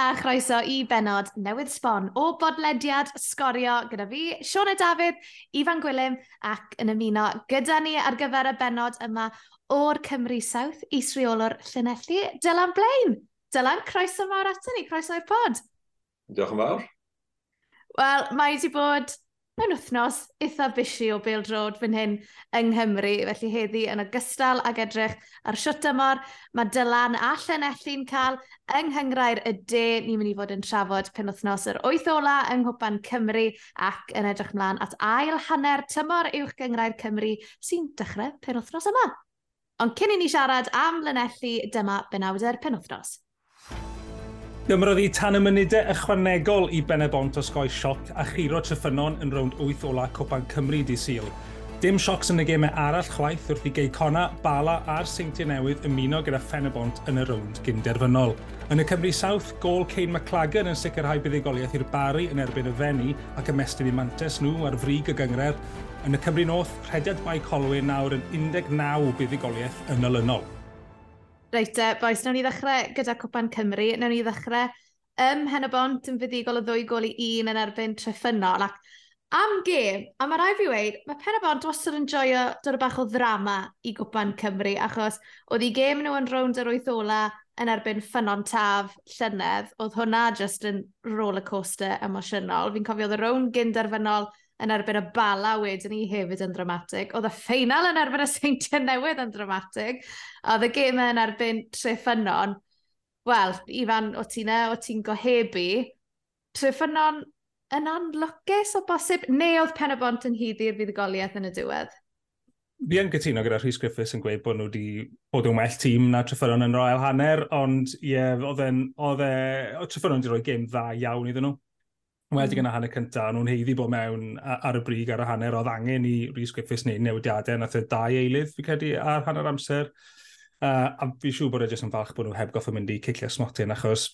a chroeso i benod newydd sbon o bodlediad sgorio gyda fi, Sione Dafydd, Ifan Gwilym ac yn ymuno gyda ni ar gyfer y benod yma o'r Cymru South, Isriolwr Llynelli, Dylan Blaen. Dylan, croeso mawr ato ni, croeso i'r pod. Diolch yn fawr. Wel, mae wedi bod mewn wythnos eitha busi o Bildrod fan hyn yng Nghymru. Felly heddi yn ogystal ag edrych ar siwt ymor, mae Dylan a Llanelli'n cael yng Nghyngrair y de. Ni'n mynd i fod yn trafod pen wythnos yr oeth ola yng Nghwpan Cymru ac yn edrych mlaen at ail hanner tymor uwch Gyngrair Cymru sy'n dechrau pen wythnos yma. Ond cyn i ni siarad am Llanelli, dyma benawder penwthnos. Gymrodd i tan y munudau ychwanegol i Benebont o sgoi sioc a chiro Tryffynon yn rownd 8 ola Cwpan Cymru di Sil. Dim siocs yn y gemau arall chwaith wrth i Geicona, Bala a'r Seintiau Newydd ymuno gyda Fenebont yn y rownd gynderfynol. Yn y Cymru South, gol Cain McLagan yn sicrhau buddigoliaeth i'r Bari yn erbyn y Fenni ac ymestyn i mantes nhw ar frig y gyngred. Yn y Cymru North, rhediad Bai Colwyn nawr yn 19 buddigoliaeth yn olynol. Reit, uh, boes, nawn ni ddechrau gyda Cwpan Cymru. Nawn ni ddechrau ym Hen y Bont yn fuddigol o ddwy gol i un yn erbyn treffynol. Ac am gêm, a mae rai fi weid, mae Pen y Bont wastad yn joio dod o bach o ddrama i Gwpan Cymru, achos oedd i gêm nhw yn rownd yr wyth ola yn erbyn ffynon taf llynedd, oedd hwnna just yn roller coaster emosiynol. Fi'n cofio oedd y rown gynderfynol yn erbyn y bala wedyn ni hefyd yn dramatig. Oedd y ffeinal yn erbyn y seintiau newydd yn dramatig. Oedd y gym yn erbyn Treffynon. Wel, Ifan, o ti'n e, o ti'n gohebu. Treffynon yn anlwcus o bosib, neu oedd pen y bont yn hyddi'r fuddugoliaeth yn y diwedd? Fi yn gytuno gyda Rhys Griffiths yn gweud bod nhw wedi bod yn well tîm na Treffynon yn roel hanner, ond ie, yeah, oedd e, Treffynon wedi rhoi gêm dda iawn iddyn nhw. Wedi mm. hanner cyntaf, nhw'n heiddi bod mewn ar y brig ar y hanner oedd angen i Rhys Griffiths neu newidiadau, nath y dau eilydd fi credu ar hanner amser. Uh, a fi siŵr bod e jyst yn falch bod nhw heb goffa mynd i cicio smotyn, achos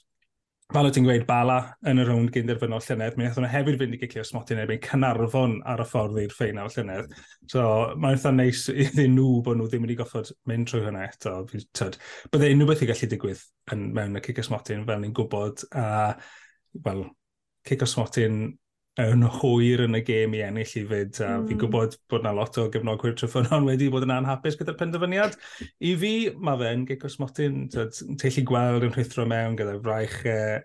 fel o ti'n gweud, Bala yn y rownd gynderfynol llynedd, mi wnaethon nhw hefyd fynd i gicio smotyn erbyn Cynarfon ar y ffordd i'r ffeinal llynedd. So mae'n eitha neis iddyn nhw bod nhw ddim wedi goffod mynd trwy hynna eto. Bydde unrhyw beth i gallu digwydd yn, mewn y cicio smotyn fel ni'n gwybod. Uh, well, cico swatyn yn hwyr yn y gêm i ennill i fyd. A mm. fi'n hmm. gwybod bod na lot o gefnogwyr tryffynon wedi bod yn anhapus gyda'r penderfyniad. I fi, mae fe'n gico smotyn, teillu gweld yn rhwythro mewn gyda fraich uh,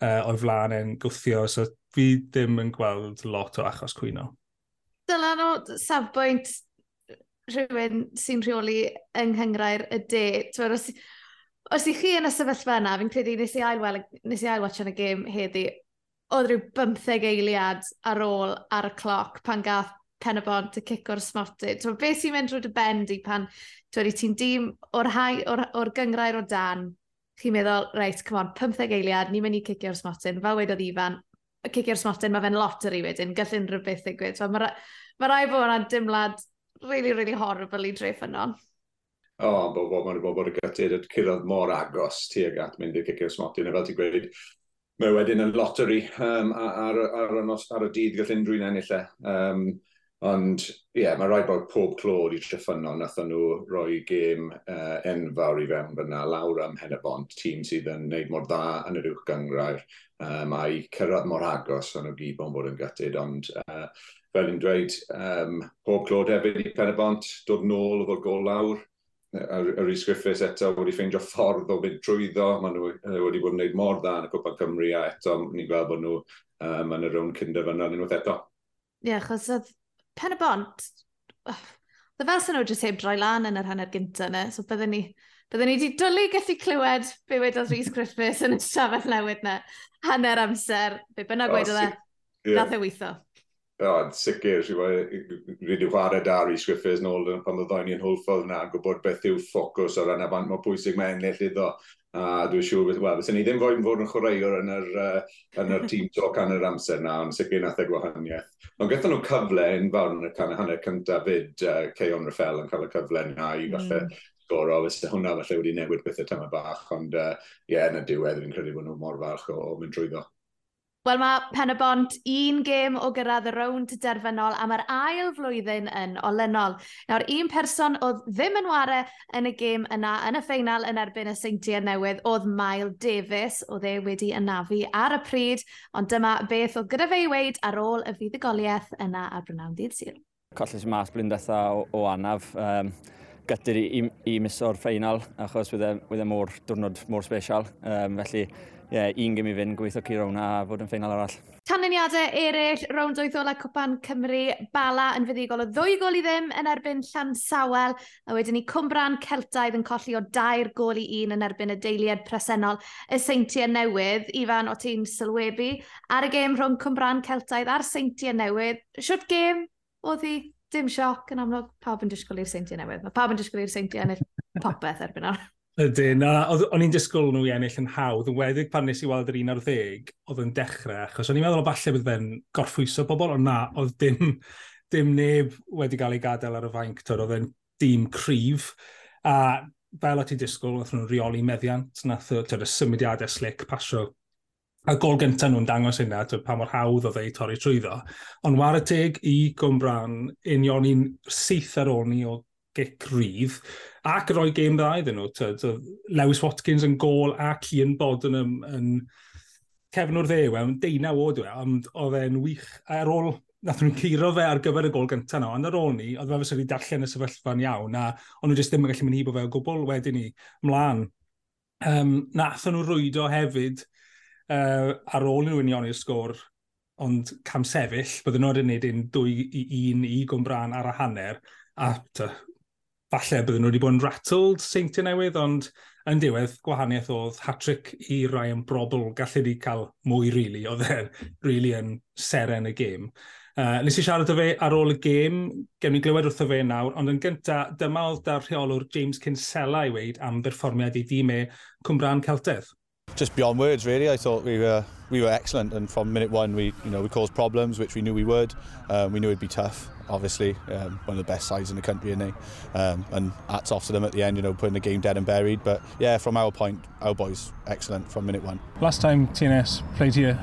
uh, o'i flaen yn gwthio, so fi ddim yn gweld lot o achos cwyno. Dylan o safbwynt rhywun sy'n rheoli yng Nghyngrair y de. Twyd, os, os i chi yn y sefyllfa yna, fi'n credu nes i ailwel, nes i ailwatch yn y gêm heddi, oedd rhyw 15 eiliad ar ôl ar y cloc pan gath pen y bont y cic o'r smoty. So, beth sy'n mynd drwy dy bendi pan ti'n dîm o'r, hai, or, or gyngrair o dan, chi'n meddwl, reit, come on, 15 eiliad, ni'n mynd i cicio'r smotyn. Fel wedodd Ifan, y cicio'r smotyn, mae fe'n loteri wedyn, gall unrhyw beth ddigwyd. So, mae ma rai bod yna dimlad really, really horrible i dreif yno. O, oh, bod bo, bo, bo, bod y gytid yn cyrraedd mor agos tuag at mynd i'r cicio'r smotyn. A fel ti'n gweud, mae wedyn yn lottery um, ar, ar, ar, ar y dydd gall unrhyw'n ennill e. Um, ond ie, yeah, mae rhaid bod pob clod i treffynol nath nhw roi gêm uh, enfawr i fewn fyna lawr am hen y bont, tîm sydd yn gwneud mor dda yn yr uwch gyngrair. Um, a'i cyrraedd mor agos o'n nhw gyd bo'n bod yn gytid, ond uh, fel i'n dweud, um, pob clod hefyd i pen y bont, dod nôl o fod gol lawr, yr Rhys Griffiths eto wedi ffeindio ffordd o fynd trwyddo. Maen nhw wedi bod yn gwneud mor dda yn y Cwpa Cymru a eto ni'n gweld bod nhw um, yn y rown cynderfynol unwaith eto. Ie, yeah, achos oedd pen y bont, oedd e fel sy'n nhw jyst heb droi lan yn yr hanner gyntaf yna, so byddwn ni, byddwn ni wedi dwlu gallu clywed be wedodd Rhys Griffiths yn y stafell newydd yna, hanner amser, be bynnag wedodd e, nath e weithio oh, sicr, rydw i'n chwarae dar i Swiffers yn pan oedd o'n i'n hwlffodd yna, gwybod beth yw ffocws o ran y afant mae pwysig mae ennill iddo. A dwi'n siŵr beth, wel, ni ddim fod yn fod yn chwaraewr yn yr, uh, yn yr tîm to can yr amser na, ond sicr nath y gwahaniaeth. Ond gathen nhw cyfle yn fawr yn y can y hanner cyntaf fyd uh, Ceon Raffel yn cael y cyfle na i hmm. falle mm goro, fysa hwnna falle wedi newid bethau tyma bach, ond ie, uh, yeah, yn y diwedd fi'n credu bod nhw mor falch o, o mynd drwyddo. Wel mae Pen y Bont un gêm o gyrraedd y rownd derfynol a mae'r ail flwyddyn yn olynol. Nawr, un person oedd ddim yn ware yn y gêm yna yn y ffeinal yn erbyn y seintiau newydd oedd Mael Davies, oedd e wedi ynafu ar y pryd, ond dyma beth oedd gyda fe i weid ar ôl y fuddugoliaeth yna ar Brynawn Dydd Sul. Collus mas blindetha o, o anaf. Um, gyda'r i, i, i miso'r ffeinal, achos wedi'n e mor diwrnod mor special. Um, felly, yeah, un gym i fynd, gweithio ci rown a fod yn ffeinal arall. Canlyniadau eraill, rownd oedd ola Cwpan Cymru, Bala yn fuddigol o ddwy gol i ddim yn erbyn Llan Sawel, a wedyn ni Cwmbran Celtaidd yn colli o dair gol i un yn erbyn y deiliad presennol y seintiau newydd. Ifan, o ti'n sylwebu ar y gêm rhwng Cwmbran Celtaidd a'r seintiau newydd. Siwt gêm oedd hi dim sioc yn amlwg, pawb yn disgwyl i'r seintiau newydd. Mae pawb yn disgwyl i'r seintiau ennill popeth erbyn ar. Ydyn, a o'n i'n disgwyl nhw i ennill yn hawdd, yn weddig pan nes i weld yr 11, oedd yn dechrau, achos o'n i'n meddwl o falle bydd fe'n gorffwyso pobl, ond na, oedd dim, dim neb wedi cael ei gadael ar y fainc, oedd e'n dîm cryf, a fel o ti disgwyl, oedd nhw'n reoli meddiant, nath y symudiadau slic pasio a gol gyntaf nhw'n dangos hynna, pa mor hawdd oedd ei torri trwyddo. Ond war y teg i Gwmbran, union i'n syth ar ôl ni o gic rydd, ac roi gêm dda iddyn nhw. Tyd, Lewis Watkins yn gol a Cian Bod yn, yn cefn o'r ddew, yn deunaw o dwi, e, ond oedd e'n wych ar ôl nath nhw'n curo fe ar gyfer y gol gyntaf no, ond ar ôl ni, oedd fe fysa wedi darllen y sefyllfa'n iawn, a ond nhw jyst ddim yn gallu mynd hibo fe o gwbl wedyn ni, mlaen. Um, nath nhw rwydo hefyd uh, ar ôl nhw unioni'r sgôr, ond cam sefyll, bydden nhw'n wedi gwneud un 2 i un i gwmbran ar y hanner, a falle bydden nhw wedi bod yn rattled seintiau newydd, ond yn diwedd gwahaniaeth oedd hat-trick i Ryan brobl gallu wedi cael mwy rili, really, oedd e'n really yn seren y gêm. Uh, nes i siarad o fe ar ôl y gêm, gen i glywed wrtho fe nawr, ond yn gyntaf, dyma oedd da'r rheolwr James Kinsella i weid am berfformiad i dîm e Cwmbran Celtedd. Just beyond words, really. I thought we were we were excellent, and from minute one, we you know we caused problems, which we knew we would. Um, we knew it'd be tough. Obviously, um, one of the best sides in the country, isn't they? Um, and hats off to them at the end, you know, putting the game dead and buried. But yeah, from our point, our boys excellent from minute one. Last time TNS played here,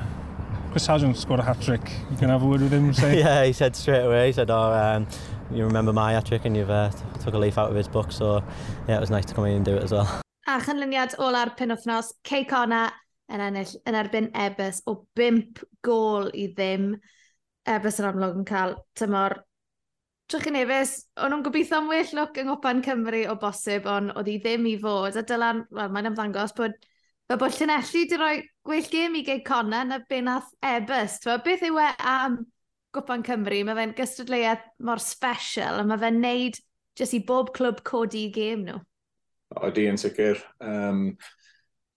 Chris Sargent scored a hat trick. You can have a word with him. Say. yeah, he said straight away. He said, "Oh, um, you remember my hat trick, and you've uh, took a leaf out of his book." So yeah, it was nice to come in and do it as well. A chanlyniad ola'r penwthnos, Cey Cona yn ennill yn erbyn Ebus o 5 gol i ddim. Ebus yn amlwg yn cael tymor Trwch yn efus, o'n nhw'n gobeithio am well look yng Ngopan Cymru o bosib, ond oedd hi ddim i fod. A dylan, wel, mae'n ymddangos bod Fe bod Llanelli wedi rhoi gwell gêm i gei Conna na be nath Ebus. Twa, beth yw e am Gwpan Cymru? Mae fe'n gystadleuaeth mor special, a mae fe'n neud jyst i bob clwb codi i gêm nhw. Oeddi yn sicr. Um,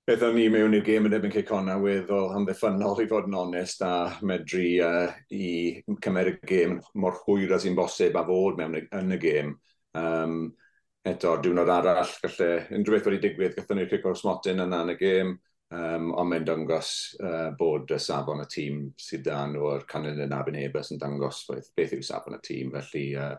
beth o'n ni mewn i'r gêm yn ebyn Cicona weddol hamddiffynol i fod yn onest a medru uh, i cymer y gêm mor hwyr as i'n bosib a fod mewn yn y gêm. Um, eto, diwrnod arall, gallai unrhyw beth wedi digwydd, gallwn ni'r cico'r smotyn yna yn y gêm, um, ond mae'n dangos uh, bod y safon y tîm sydd dan o'r canlyn yn abyn ebys yn dangos beth yw safon y tîm, felly uh,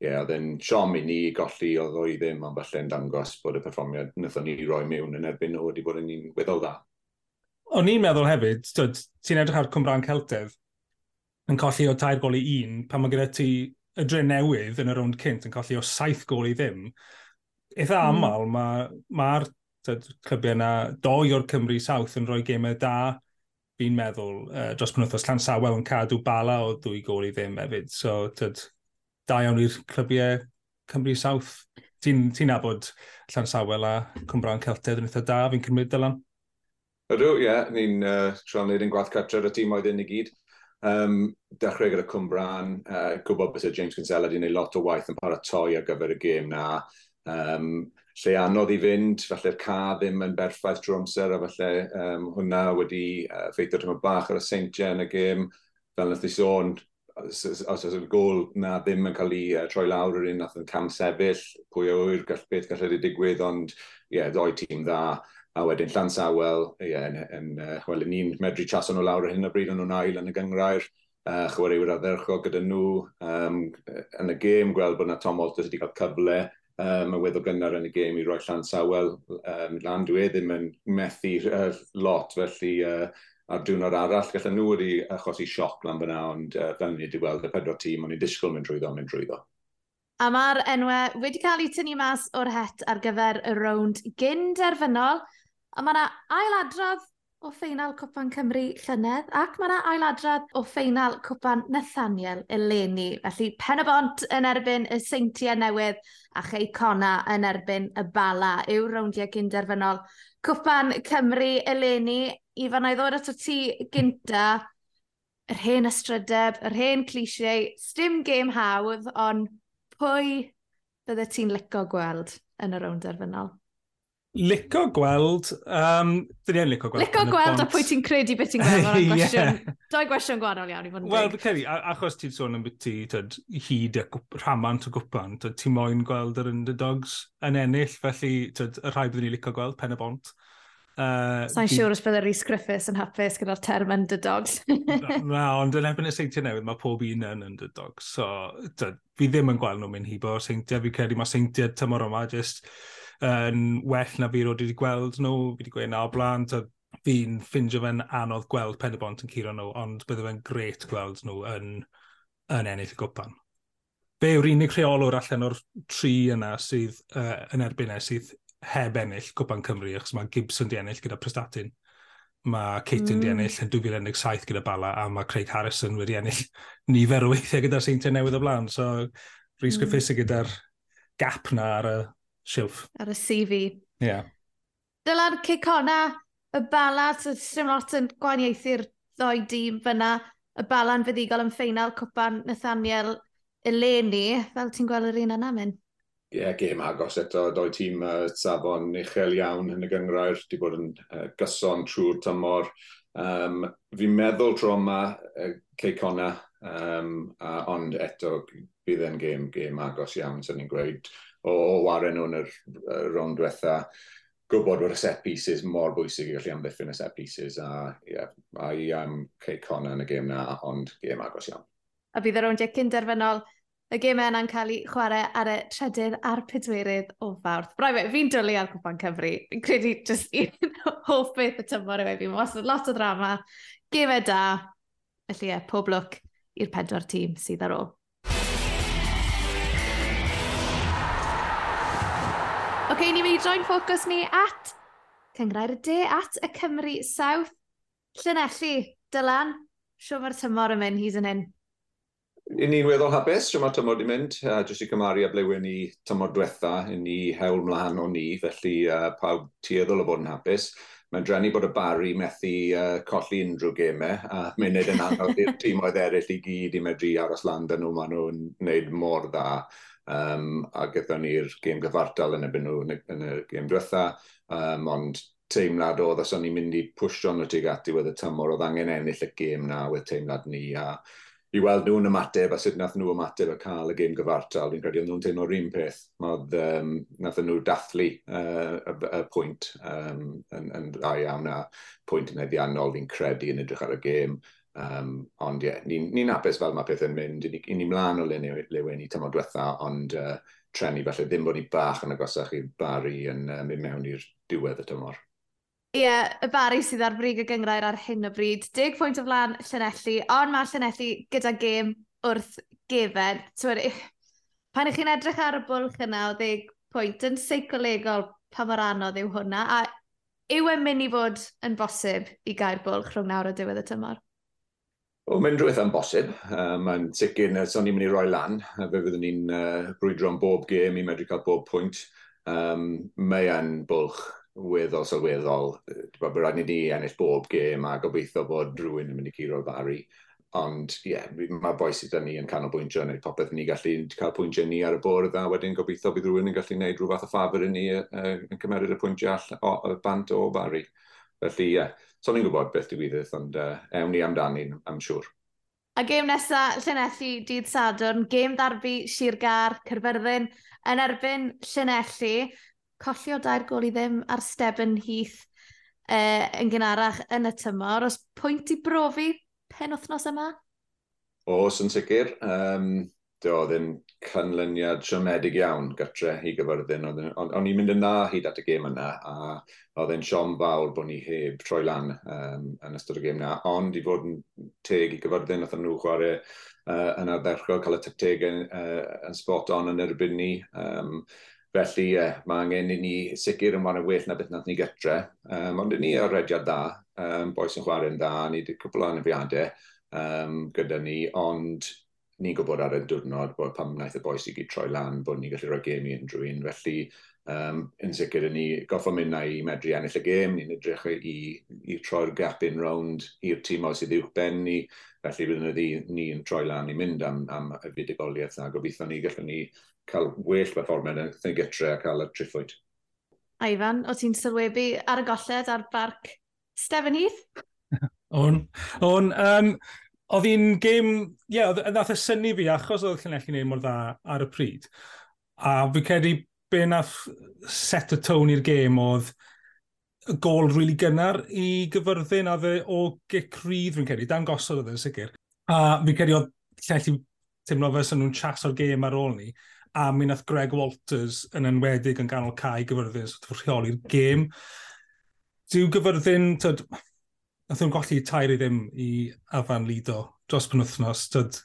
ie, yeah, oedd e'n siom i ni golli oedd o i e ddim, ond falle yn dangos bod y perfformiad wnaethon ni roi mewn yn erbyn nhw wedi bod yn un weddol dda. O'n i'n meddwl hefyd, ti'n edrych ar Cymra'n Celtedd, yn colli o tair gol i un, pan mae gyda ti y dre newydd yn y rownd cynt yn colli o saith gol i ddim. Eitha mm. aml, mae'r ma, ma clybiau yna, doi o'r Cymru South yn rhoi gemau da, fi'n meddwl, uh, dros pan wythnos Llan Sawel yn cadw bala o ddwy gol i ddim hefyd. So, tyd, da iawn i'r clybiau Cymru South. Ti'n ti nabod Llan Sawel a Cwmbran Celtedd yn eitha da, fi'n cymryd dylan? Ydw, ie. Yeah. Ni'n uh, tron wneud yn gwaith cartref y tîm oedd yn i gyd. Um, dechrau gyda Cwmbran, uh, gwybod beth y James Kinsella wedi gwneud lot o waith yn paratoi ar gyfer y gêm na. Um, lle anodd i fynd, falle'r ca ddim yn berffaith drwy amser, a falle um, hwnna wedi uh, ffeithio tyma bach ar y seintiau yn y gêm. Fel wnaeth i sôn, os oes y gol na ddim yn cael ei uh, troi lawr yr un nath yn cam sefyll, pwy o yw'r gall, beth gallai wedi digwydd, ond ie, yeah, ddoi tîm dda. A wedyn Llansawel, ie, yeah, yn, yn, uh, wel, ni'n medru chaso nhw lawr ar hyn o bryd, o'n nhw'n ail yn y gyngrair. Uh, chwaraewyr adderchol gyda nhw. Um, yn y gêm, gweld bod na Tom Walters wedi cael cyfle um, y weddol gynnar yn y gêm i roi llan sawel um, lan dwi e ddim yn methu uh, lot, felly uh, a'r diwrnod arall, gallen nhw wedi achosi sioc lan fyna, ond uh, fel ni wedi weld y pedwar tîm, ond i'n disgwyl mynd drwyddo, mynd drwyddo. A mae'r enwau wedi cael eu tynnu mas o'r het ar gyfer y rownd gyn derfynol, a mae yna ailadrodd o ffeinal Cwpan Cymru llynedd, ac mae yna ailadrodd o ffeinal Cwpan Nathaniel eleni. Felly pen y bont yn erbyn y seintiau newydd a chei cona yn erbyn y bala yw rowndiau gynderfynol Cwpan Cymru eleni i fan i ddod ato ti gynta, yr hen ystrydeb, yr hen clisiau, stym gêm hawdd, ond pwy bydde ti'n lico gweld yn y rownd arfynol? Lico gweld, um, dyn ni'n lico gweld. Lico gweld a pwy ti'n credu beth ti'n gweld o'r gwestiwn. yeah. Doi gwestiwn gwahanol iawn i fod yn Wel, Ceri, achos ti'n sôn am beth ti, tyd, hyd a rhamant o gwpan, ti'n moyn gweld yr underdogs yn ennill, felly tyd, y rhai byddwn ni'n lico gweld, pen y bont. Uh, Sa'n di... siŵr os byddai Rhys Griffiths yn hapus gyda'r term underdogs. Na, ond yn ebyn y seintiau newydd, mae pob un yn underdogs. So, da, fi ddim yn gweld nhw'n mynd hibo seintiau. Fi credu mae seintiau tymor yma jyst yn uh, well na fi roed wedi gweld nhw. Fi wedi gweud na o blaen. Fi'n ffindio fe'n anodd gweld pen y bont yn curo nhw, ond bydde fe'n gret gweld nhw yn, yn ennill y gwpan. Fe yw'r unig rheolwr allan o'r tri yna sydd uh, yn erbyn e sydd heb ennill Cwpan Cymru, achos mae Gibson di ennill gyda Prestatyn. Mae Caton mm. di hmm. ennill yn 2017 gyda Bala, a mae Craig Harrison wedi ennill nifer o weithiau gyda'r seintiau newydd o blaen. So, Rhys mm. Griffiths gyda'r gap na ar y silff. Ar y CV. Ie. Yeah. Dyla'r cicona, y bala, ddim lot yn gwaniaethu'r ddoi dîm fyna. Y bala'n fyddigol yn ffeinal cwpan Nathaniel eleni, fel ti'n gweld yr un yna mynd? yeah, gêm agos eto, doi tîm uh, safon uchel iawn yn y gyngrair, Di bod yn uh, gyson trwy'r tymor. Um, fi'n meddwl tro yma uh, Ceicona, um, a, ond eto bydd e'n gêm, gêm agos iawn, sy'n ni'n gweud, o, o waren nhw'n yr, uh, rond diwetha gwybod bod y set pieces mor bwysig i gallu amddiffyn y set pieces a, yeah, a i um, Ceicona yn y gêm na, ond gêm agos iawn. A bydd y rowndiau cynderfynol Y gêm yna'n cael ei chwarae ar y trydydd a'r pedwerydd o fawrth. Rai fe, fi'n dwlu ar cwpan Cymru. Fi'n credu jyst un hoff beth y tymor efo fi. Mae'n lot o drama. Gymau da. Felly e, pob lwc i'r pedwar tîm sydd ar ôl. Oce, okay, ni'n mynd i droi'n ffocws ni at Cyngrair y De, at y Cymru South. Llynelli, Dylan, siw mae'r tymor yn mynd hyd yn hyn. I ni'n weddol hapus, lle mae tymor wedi mynd, uh, jyst i cymaru a blewen ni tymor diwetha, i ni hewl mlaen o ni, felly uh, pawb tueddol o fod yn hapus. Mae'n drenu bod y bari methu uh, colli unrhyw gemau, a mae'n neud yn anodd i'r tîmoedd eraill i gyd i medru aros lan dyn nhw, maen nhw'n gwneud mor dda. Um, a gyda ni'r gêm gyfartal yn ebyn nhw yn y gêm diwetha, um, ond teimlad oedd os o'n i'n mynd i pwysio nhw tuag at diwedd y tymor, oedd angen ennill y gêm na, oedd teimlad ni, a i weld nhw'n ymateb a sut nath nhw ymateb a cael y gêm gyfartal. Fi'n credu oedd nhw'n teimlo'r un peth. Oedd, um, nath nhw dathlu uh, y, y, pwynt um, yn, yn dda iawn a pwynt yn eddiannol fi'n credu yn edrych ar y gêm. Um, ond ie, yeah, ni'n ni, ni apus fel mae pethau'n mynd. Ni'n ni, ni mlaen o leweni tymor diwetha, ond uh, trenu falle ddim bod ni bach yn agosach i'r bari yn uh, mynd mewn i'r diwedd y tymor. Ie, yeah, y bari sydd ar brig y gyngrair ar hyn o bryd. 10 pwynt o flan Llanelli, ond mae Llanelli gyda gêm wrth gefen. Pan ych chi'n edrych ar y bwlch yna o 10 pwynt, yn seicolegol pa mor anodd yw hwnna, a yw e'n mynd i fod yn bosib i gael bwlch rhwng nawr o diwedd y tymor? O, mae'n rhywbeth yn bosib. Um, mae'n sicr na son ni'n mynd i roi lan, a fe fyddwn ni'n uh, brwydro am bob gêm i medru cael bob pwynt. Um, mae'n bwlch weddol sylweddol. Mae rhaid ni ni ennill bob gêm a gobeithio bod rhywun yn mynd i curo'r bari. Ond ie, yeah, mae boi sydd ni yn canolbwyntio neu popeth ni gallu cael pwyntiau ni ar y bwrdd a wedyn gobeithio bydd rhywun yn gallu gwneud rhyw fath o ffafr i ni uh, yn cymeriad y pwyntiau o, o bant o bari. Felly ie, yeah, so ni'n gwybod beth diwyddith, ond uh, ewn ni amdani, am siŵr. A gêm nesaf, Llanelli, dydd Sadwrn, gêm ddarbu, Sirgar, Cyrfyrddin, yn erbyn Llanelli collio dair gol i ddim ar Steben Heath uh, yn gynharach yn y tymor. Os pwynt i brofi pen wythnos yma? O, sy'n sicr. Um, do, ddim canlyniad siomedig iawn gytre i gyfyrddin. O'n i'n mynd yn dda hyd at y gêm yna, a oedd e'n siom fawr bod ni heb troi lan um, yn ystod y gêm yna. Ond i fod yn teg i gyfyrddin, oedd nhw chwarae uh, yn ardderchog, cael y teptegau uh, yn spot on yn erbyn ni. Um, Felly ie, yeah, mae angen i ni sicr yn warna well na beth nath ni gytre. Um, ond ni arediad dda, um, boes yn chwarae'n dda, ni wedi cwbl o anafiadau um, gyda ni, ond ni'n gwybod ar y diwrnod bod pam wnaeth y boes i gyd troi lan bod ni'n gallu rhoi gêm i unrhyw un. Felly, um, yn sicr, ni goffo mynd na i medru ennill y gêm, ni'n edrych i, i, troi'r gap in round i'r tîm sydd i'w ben ni. Felly, byddwn ni'n troi lan i mynd am, am y fudigoliaeth a Gobeithio ni gallwn ni cael well performen yn y gytre a cael y triffwyd. Ivan, o ti'n sylwebu ar y golled ar barc Stefan Heath? o'n, o'n, um, oedd hi'n gêm, ie, yeah, nath y syni fi achos oedd Llanelli'n neud mor dda ar y pryd. A fi credu be nath set y tone i'r gêm oedd y gol rili really gynnar i gyfyrddin a dde o gecrydd fi'n credu, dan gosod oedd yn sicr. A fi'n credu oedd Llanelli teimlo fel sy'n nhw'n chas o'r gêm ar ôl ni a mi nath Greg Walters yn enwedig yn ganol cae gyfyrddin so rheoli'r gêm. Dyw gyfyrddin, tyd, nath nhw'n golli tair i ddim i afan Lido dros pan wythnos. Tyd,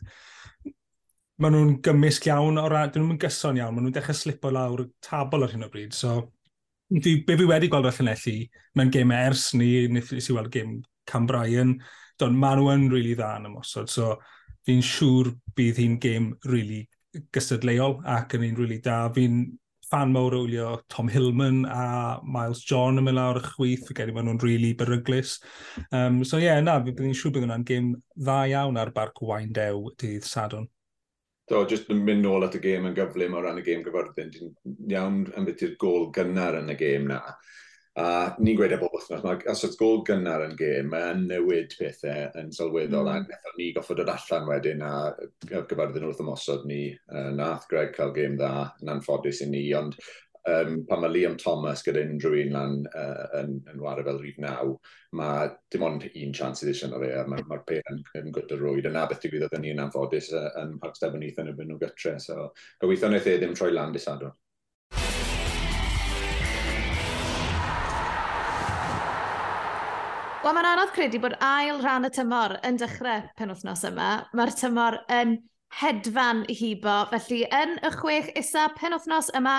maen nhw'n gymysg iawn, o ran, dyn nhw'n gyson iawn, maen nhw'n dechrau slipo lawr tabl ar hyn o bryd. So, di, be fi wedi gweld o'r llunelli, mewn gêm ers ni, nes i weld gêm Cam Bryan, don maen nhw'n rili really dda yn ymosod. So, fi'n siŵr bydd hi'n gêm rili really gystadleuol ac yn un really da. Fi'n fan mawr o wylio Tom Hillman a Miles John yn mynd lawr y chwith, fi'n gedi maen nhw'n rili really beryglis. Um, so ie, yeah, na, fi byddwn i'n siŵr bydd hwnna'n gêm dda iawn ar barc Waindew dydd Sadwn. Do, jyst yn mynd nôl at y gêm yn gyflym o ran y gêm gyfyrddin, dwi'n iawn am beth i'r gol gynnar yn y gêm na. A ni'n gweud e bob wythnos, mae os oedd gol gynnar yn gêm, mae'n newid pethau yn sylweddol, mm. a ni goffod dod allan wedyn a gyfarwyddyn wrth ymosod ni. Uh, nath Greg cael gêm dda, yn anffodus i ni, ond um, pan mae Liam Thomas gyda unrhyw un lan uh, yn, yn wario fel rhif naw, mae dim ond un chance iddyn nhw fe, a mae'r ma pe yn, yn gwydrwyd. Yna beth digwyddodd yn ni yn anffodus uh, yn Parc Stebonith yn y byn nhw gytre, so gobeithio wnaeth e ddim troi lan disadwn. Wel, mae'n anodd credu bod ail rhan y tymor yn dechrau penwthnos yma. Mae'r tymor yn hedfan hibo, felly yn y chwech isa penwthnos yma,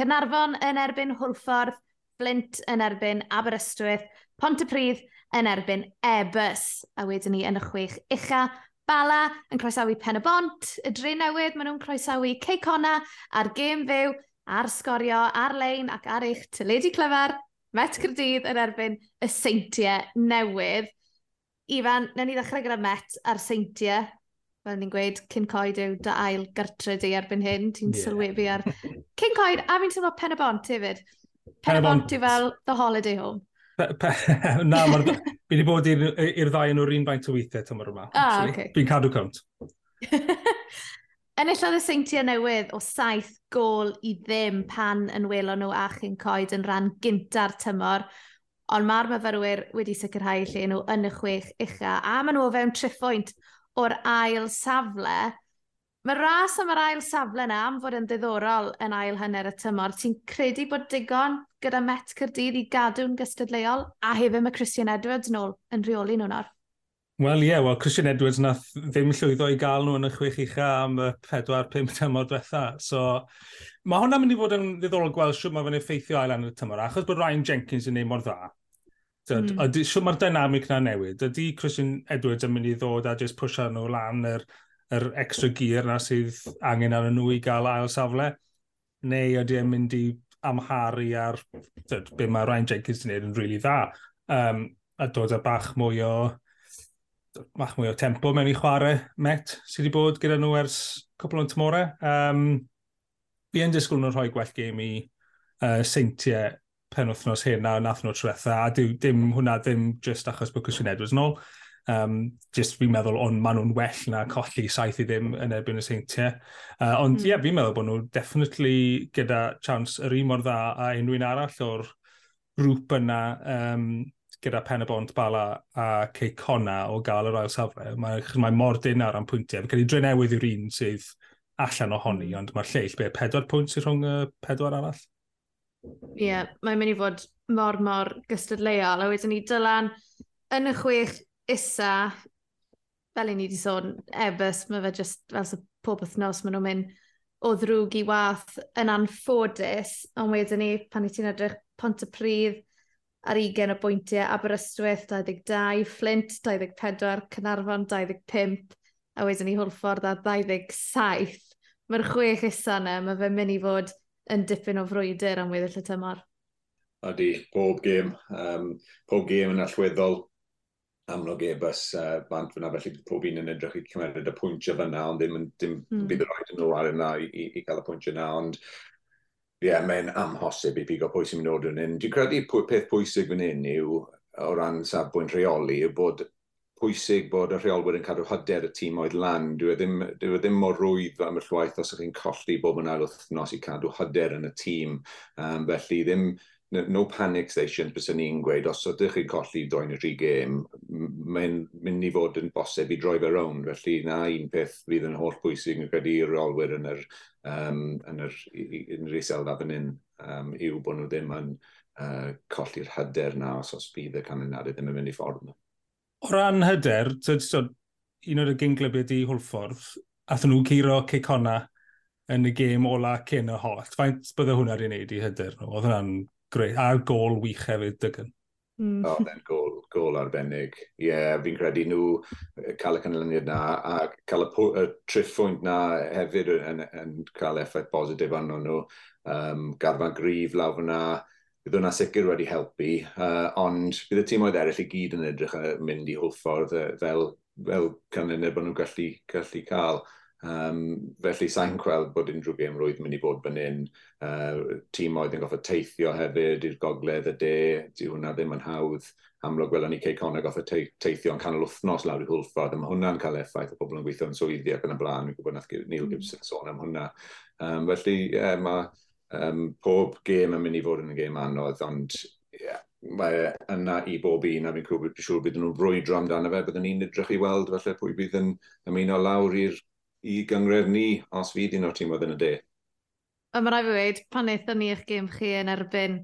Cynarfon yn erbyn Hwlffordd, Flint yn erbyn Aberystwyth, Pontypridd yn erbyn Ebus. A wedyn ni yn y chwech ucha, Bala yn croesawu Pen y Bont, y Dre Newydd, maen nhw'n croesawu Ceicona a'r Gêm Fyw, a'r Sgorio, ar-lein ac ar eich tyledu clyfar Met Cyrdydd yn erbyn y seintiau newydd. Ifan, na ni ddechrau gyda Met a'r seintiau. Fel ni'n gweud, cyn coed yw dy ail gartred i erbyn hyn. Ti'n yeah. sylwebu ar... Cyn coed, a fi'n sylwebu pen y bont hefyd. Pen y bont yw fel the holiday home. na, mae'r... fi wedi bod i'r ddau yn o'r un faint o weithiau tymor yma. Ah, okay. Fi'n cadw count. Enillodd y seintiau newydd o saith gol i ddim pan yn welo nhw a chyn coed yn rhan gynta'r tymor, ond mae'r myfyrwyr wedi sicrhau lle nhw yn y chwech ucha a maen nhw o fewn triffwynt o'r ail safle. Mae ras am yr ail safle yna am fod yn ddiddorol yn ail hanner y tymor. Ti'n credu bod digon gyda Met Cyrdydd i gadw'n gystadleuol a hefyd mae Christian Edwards nôl yn rheoli nhw'n nawr? Wel ie, yeah, well, Christian Edwards nath ddim llwyddo i gael nhw yn y chwech ucha am y 4-5 tymor diwetha. So, mae hwnna'n mynd i fod yn ddiddorol gweld siwm mae fe'n effeithio ail yn y tymor, achos bod Ryan Jenkins yn neud mor dda. Dyd, mm. Siwm mae'r dynamic na newid. Ydy Christian Edwards yn mynd i ddod a just pwysio nhw lan yr, yr extra gear na sydd angen ar nhw i gael ail safle? Neu ydy e'n mynd i amharu ar dyd, be mae Ryan Jenkins yn neud yn rili really dda? Um, a dod â bach mwy o mach mwy o tempo mewn i chwarae met sydd wedi bod gyda nhw ers cwpl o'n tymorau. Um, fi yn disgwyl nhw'n rhoi gwell gêm i uh, seintiau pen wythnos hyn a nath nhw trwetha, a dim, dim hwnna ddim just achos bod Cwsyn Edwards nôl. Um, just fi'n meddwl, ond maen nhw'n well na colli saith i ddim yn erbyn y seintiau. Uh, ond hmm. ie, mm. yeah, fi'n meddwl bod nhw definitely gyda chance yr un mor dda a unrhyw un arall o'r grŵp yna um, gyda Pen y Bont Bala a Ceicona o gael yr ail safle. Mae, mae mor dyn ar am pwyntiau. Mae'n cael ei drenewydd yw'r un sydd allan ohoni, hmm. ond mae'r lleill be pedwar pwynt sydd rhwng y pedwar arall. Ie, yeah, mae'n mynd i fod mor mor gystadleuol. A wedyn ni dylan yn y chwech isa, fel i ni wedi sôn, ebys, mae fe just fel sy'n pob wythnos, maen nhw'n mynd o ddrwg i wath yn anffodus, ond wedyn ni, pan i ti'n edrych pont y pryd, ar 20 o bwyntiau, Aberystwyth 22, Flint 24, Cynarfon 25, a wedyn ni Hwlffordd ar 27. Mae'r chwech isa yna, mae fe'n mynd i fod yn dipyn o frwydr am weddill y tymor. Ydy, bob gêm, um, pob gêm yn allweddol, amlwg e-bus uh, bant fyna, felly pob un yn edrych i cymeriad y pwyntio fyna, ond ddim, ddim mm. bydd rhaid yn ôl ar yna i, i, i, gael y pwyntio yna, ond Ie, yeah, mae'n amhosib i bigo pwy sy'n mynd o'r hyn. Dwi'n credu peth pwysig fan hyn yw, o ran safbwynt rheoli, yw bod pwysig bod y rheolwyr yn cadw hyder y tîm oedd lan. Dwi e ddim, dwi e ddim mor rwydd am y llwaith os ydych chi'n colli bob yn ail wythnos i cadw hyder yn y tîm. Um, felly ddim, no panic station, bys ni'n gweud, os ydych chi'n colli doi'n y rhi gêm, mae'n mynd i fod yn bosib i droi fe rownd. Felly na un peth fydd yn holl bwysig yn credu i'r rolwyr yn yr, um, yn yr, yn yr iselda fan hyn um, yw bod nhw ddim yn uh, colli'r hyder na os os bydd y canlyniadau ddim yn mynd i ffordd nhw. O ran hyder, tyd, tyd, un o'r gynglybiau di hwlffordd, athyn nhw curo cicona yn y gêm ola cyn y holl. Faint bydde hwnna wedi wneud i hyder nhw? Oedd hwnna'n greu. A'r gol wych hefyd dygan. Mm. Oedd e'n gol, gol arbennig. Ie, yeah, fi'n credu nhw cael y canlyniad na a cael y, y triffwynt na hefyd yn, yn cael effaith positif arno nhw. Um, garfan grif lawr fyna, bydd hwnna sicr wedi helpu, uh, ond bydd y tîm oedd eraill i gyd yn edrych yn mynd i hwlffordd uh, fel, fel canlyniad bod nhw'n gallu, gallu cael. Um, felly sa'n gweld bod unrhyw gêm rwydd mynd i fod fan hyn. Uh, tîm oedd yn goffa teithio hefyd i'r gogledd y de, di hwnna ddim yn hawdd. Amlwg gwelwn ni Cey Conor goffa teithio yn canol wythnos lawr i hwlffordd, mae hwnna'n cael effaith o bobl yn gweithio yn swyddi ac yn y blaen. Mi'n gwybod nath Neil hmm. Gibson sôn am hwnna. Um, felly yeah, mae um, pob gêm yn mynd i fod yn y gêm anodd, ond yeah, mae yna i bob un, a fi'n siŵr bydd nhw'n brwydro amdano fe, byddwn ni'n edrych i weld felly pwy bydd yn ymuno lawr i'r i gyngred ni os fydd un o'r tîm oedd yn y de. A mae rai fi wedi, pan eithon ni eich gym chi yn erbyn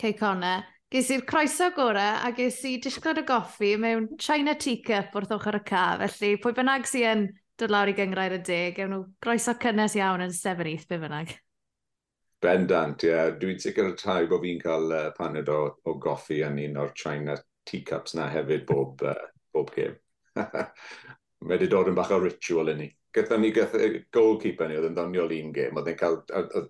Ceicona, ges i'r croeso gore a ges i disgled y goffi mewn China teacup wrth ochr y ca. Felly, pwy bynnag sy'n yn dod lawr i gyngrair y de, gewn nhw groeso cynnes iawn yn sefynydd, be bynnag. Bendant, ie. Yeah. Dwi'n sicr y tai bod fi'n cael uh, paned o, o goffi yn un o'r China teacups na hefyd bob, uh, bob gym. Mae wedi dod yn bach o ritual i ni gyda ni gath goalkeeper ni oedd yn ddoniol un gêm, oedd yn cael,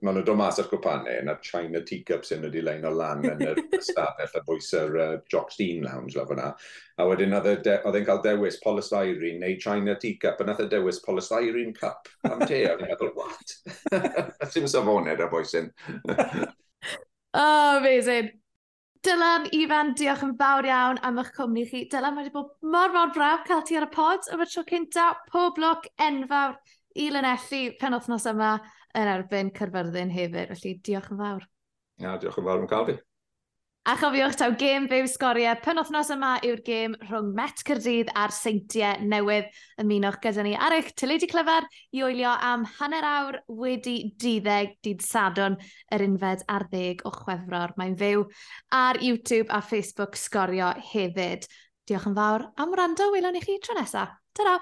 maen nhw'n dod mas ar gwpanau, yna China Teacup sy'n wedi lein o lan yn yr stafell a bwys yr uh, Jock Steen Lounge la fyna. A wedyn oedd e'n cael dewis polystyrene neu China teacup, a nath e dewis polystyrene cup. Am te, a fi'n meddwl, what? Sim safoned a bwysyn. oh, amazing. Dylan, Ifan, diolch yn fawr iawn am eich cwmni chi. Dylan, mae wedi bod mor mor braf cael ti ar y pod am y tro cynta. Pob lwc enfawr i Lynelli penwthnos yma yn erbyn Cyrfyrddin hefyd. Felly, diolch yn fawr. Ia, diolch yn fawr am cael fi. A chofiwch taw gêm fyw sgoriau penwthnos yma yw'r gêm rhwng Met Cyrdydd a'r Seintiau Newydd. Ymunwch gyda ni ar eich teledu clyfar i oelio am hanner awr wedi diddeg dydd sadwn yr unfed ar ddeg o chwefror. Mae'n fyw ar YouTube a Facebook sgorio hefyd. Diolch yn fawr am wrando, welwn i chi tro nesaf. Ta-ra!